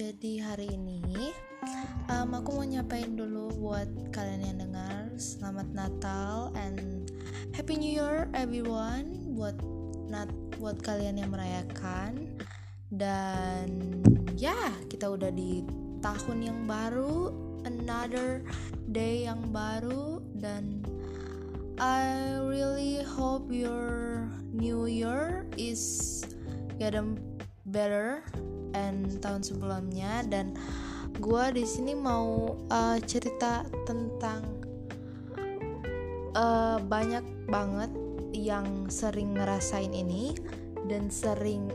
jadi hari ini um, aku mau nyapain dulu buat kalian yang dengar. Selamat Natal and Happy New Year everyone buat nat buat kalian yang merayakan. Dan ya kita udah di tahun yang baru another day yang baru dan I really hope your new year is getting better and tahun sebelumnya dan gue di sini mau uh, cerita tentang uh, banyak banget yang sering ngerasain ini dan sering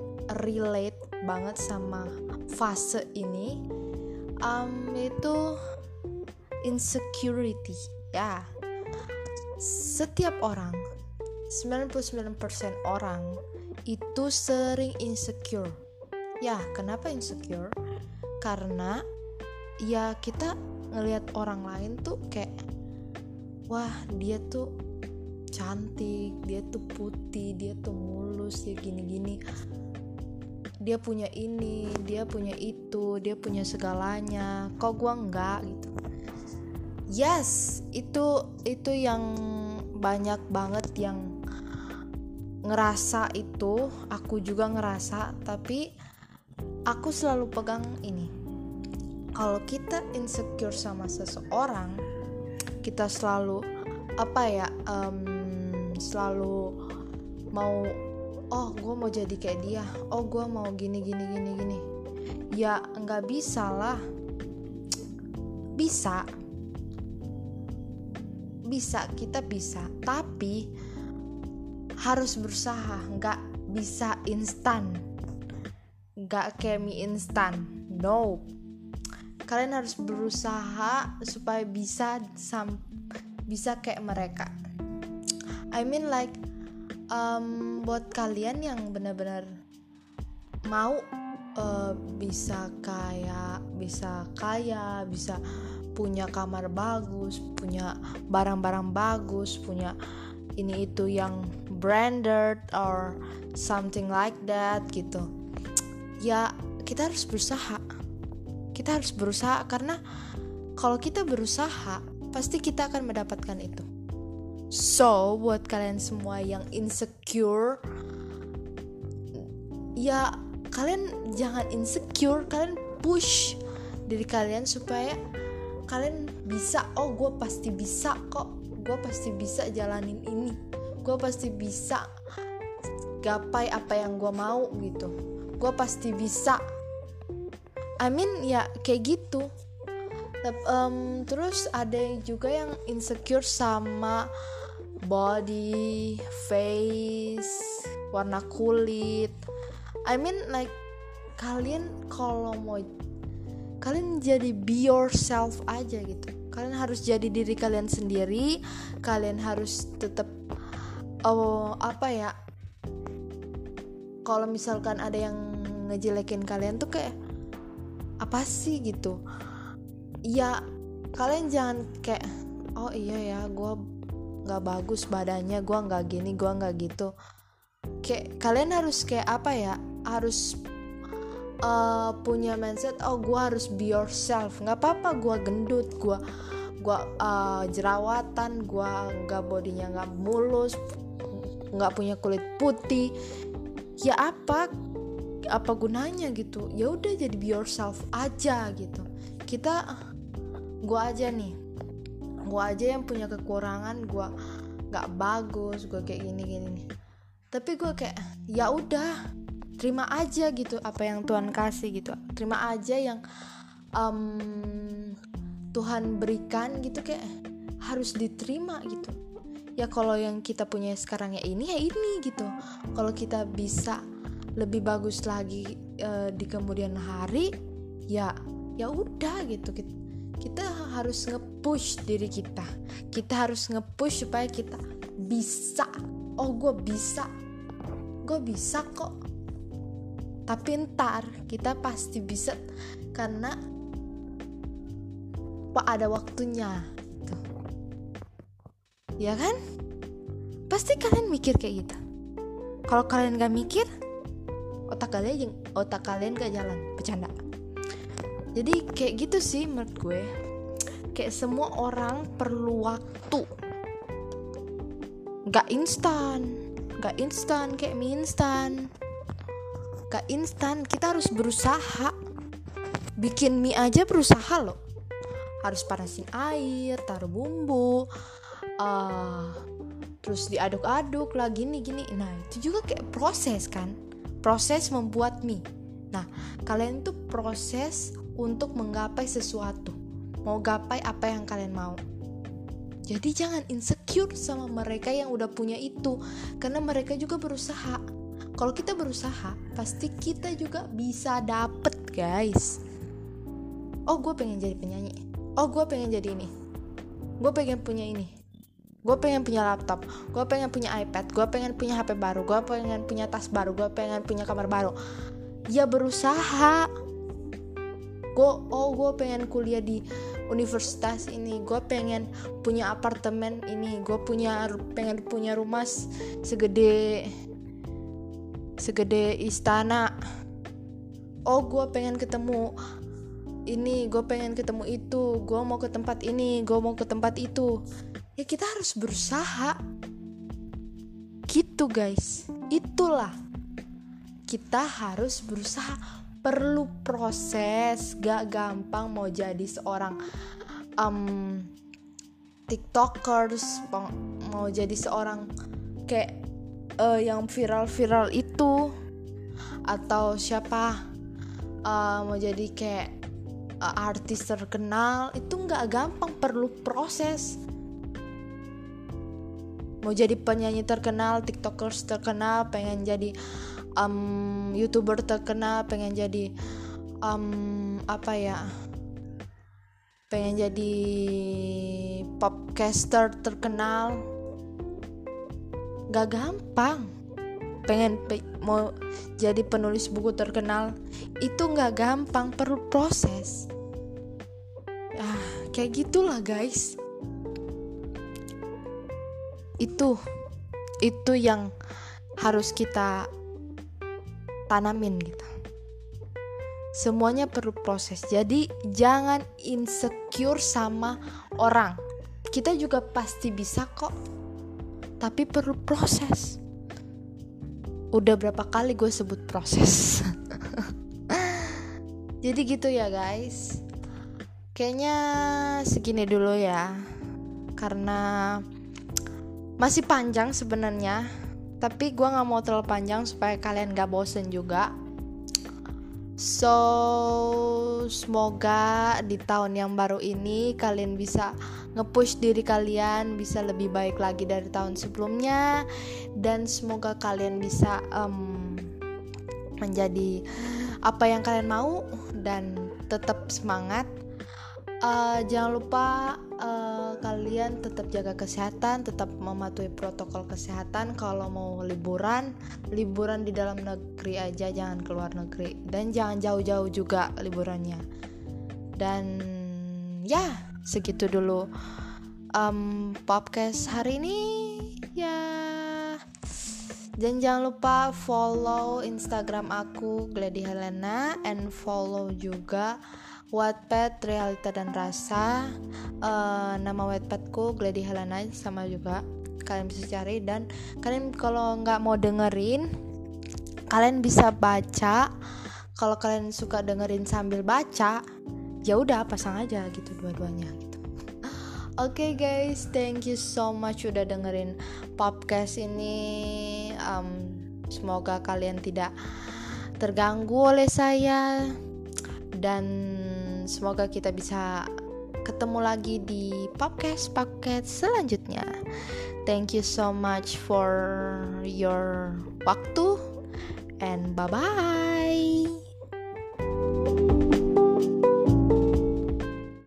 relate banget sama fase ini. Um, itu insecurity ya. Setiap orang 99% orang itu sering insecure ya kenapa insecure? Karena ya kita ngelihat orang lain tuh kayak wah dia tuh cantik dia tuh putih dia tuh mulus dia gini-gini. Dia punya ini dia punya itu dia punya segalanya. Kok gua enggak gitu? Yes itu itu yang banyak banget yang ngerasa itu aku juga ngerasa tapi aku selalu pegang ini. Kalau kita insecure sama seseorang kita selalu apa ya um, selalu mau oh gue mau jadi kayak dia. Oh gue mau gini gini gini gini. Ya nggak bisa lah. Bisa. Bisa kita bisa. Tapi harus berusaha. Nggak bisa instan gak kayak mie instan. No kalian harus berusaha supaya bisa sam bisa kayak mereka. I mean like um, buat kalian yang benar-benar mau uh, bisa kaya bisa kaya bisa punya kamar bagus punya barang-barang bagus punya ini itu yang branded or something like that gitu ya kita harus berusaha. Kita harus berusaha karena kalau kita berusaha pasti kita akan mendapatkan itu. So buat kalian semua yang insecure ya kalian jangan insecure kalian push diri kalian supaya kalian bisa oh gue pasti bisa kok. Gue pasti bisa jalanin ini. Gue pasti bisa gapai apa yang gue mau gitu gue pasti bisa. I mean ya kayak gitu. Um, terus ada juga yang insecure sama body face warna kulit. I mean like kalian kalau mau kalian jadi be yourself aja gitu. Kalian harus jadi diri kalian sendiri. Kalian harus tetap oh apa ya kalau misalkan ada yang ngejelekin kalian tuh kayak apa sih? gitu. Ya kalian jangan kayak oh iya ya gue nggak bagus badannya gue nggak gini gue nggak gitu. Kayak kalian harus kayak apa ya harus uh, punya mindset oh gue harus be yourself. Nggak apa-apa gue gendut gue gue uh, jerawatan gue nggak bodinya nggak mulus nggak punya kulit putih ya apa apa gunanya gitu. Ya udah jadi be yourself aja gitu. Kita gua aja nih. Gua aja yang punya kekurangan gua nggak bagus gua kayak gini gini nih tapi gua kayak ya udah terima aja gitu apa yang Tuhan kasih gitu. Terima aja yang um, Tuhan berikan gitu kayak harus diterima gitu ya kalau yang kita punya sekarang ya ini ya ini gitu. Kalau kita bisa lebih bagus lagi uh, di kemudian hari ya ya udah gitu. Kita, kita harus ngepush diri kita. Kita harus ngepush supaya kita bisa. Oh gue bisa. Gue bisa kok. Tapi ntar kita pasti bisa karena ada waktunya ya kan? Pasti kalian mikir kayak gitu. Kalau kalian gak mikir otak kalian otak kalian gak jalan. Bercanda. Jadi kayak gitu sih menurut gue. Kayak semua orang perlu waktu. Nggak instan. Nggak instan kayak mie instan. Nggak instan. Kita harus berusaha. Bikin mie aja berusaha loh. Harus panasin air taruh bumbu uh, terus diaduk-aduk lah gini gini. Nah itu juga kayak proses kan? Proses membuat mie. Nah kalian tuh proses untuk menggapai sesuatu. Mau gapai apa yang kalian mau. Jadi jangan insecure sama mereka yang udah punya itu. Karena mereka juga berusaha. Kalau kita berusaha pasti kita juga bisa dapet guys. Oh gue pengen jadi penyanyi. Oh gue pengen jadi ini. Gue pengen punya ini gue pengen punya laptop gue pengen punya iPad gue pengen punya HP baru gue pengen punya tas baru gue pengen punya kamar baru. Ya berusaha. Gue oh gue pengen kuliah di universitas ini. Gue pengen punya apartemen ini. Gue punya pengen punya rumah segede segede istana. Oh gue pengen ketemu ini gue pengen ketemu itu. Gue mau ke tempat ini gue mau ke tempat itu ya kita harus berusaha. Gitu guys. Itulah. Kita harus berusaha. Perlu proses. Gak gampang mau jadi seorang um, tiktokers mau jadi seorang kayak uh, yang viral-viral itu. Atau siapa uh, mau jadi kayak uh, artis terkenal. Itu nggak gampang. Perlu proses mau jadi penyanyi terkenal tiktokers terkenal pengen jadi um, youtuber terkenal pengen jadi um, apa ya pengen jadi popcaster terkenal. Gak gampang. Pengen pe mau jadi penulis buku terkenal. Itu gak gampang perlu proses. Ah kayak gitulah guys itu itu yang harus kita tanamin gitu. Semuanya perlu proses. Jadi jangan insecure sama orang. Kita juga pasti bisa kok tapi perlu proses. Udah berapa kali gue sebut proses? Jadi gitu ya guys. Kayaknya segini dulu ya. Karena masih panjang sebenarnya tapi gue nggak mau terlalu panjang supaya kalian gak bosen juga. So semoga di tahun yang baru ini kalian bisa ngepush diri kalian bisa lebih baik lagi dari tahun sebelumnya dan semoga kalian bisa um, menjadi apa yang kalian mau dan tetap semangat. Uh, jangan lupa uh, kalian tetap jaga kesehatan, tetap mematuhi protokol kesehatan. Kalau mau liburan, liburan di dalam negeri aja, jangan keluar negeri dan jangan jauh-jauh juga liburannya. Dan ya segitu dulu um, podcast hari ini ya. Dan jangan lupa follow Instagram aku Glady Helena and follow juga Wattpad Realita dan Rasa. Uh, nama Wattpadku Glady Helena sama juga kalian bisa cari. Dan kalian kalau nggak mau dengerin kalian bisa baca. Kalau kalian suka dengerin sambil baca ya udah pasang aja gitu dua-duanya gitu. Oke okay, guys thank you so much udah dengerin podcast ini. Um, semoga kalian tidak terganggu oleh saya semoga kita bisa ketemu lagi di podcast paket selanjutnya. Thank you so much for your waktu and bye bye.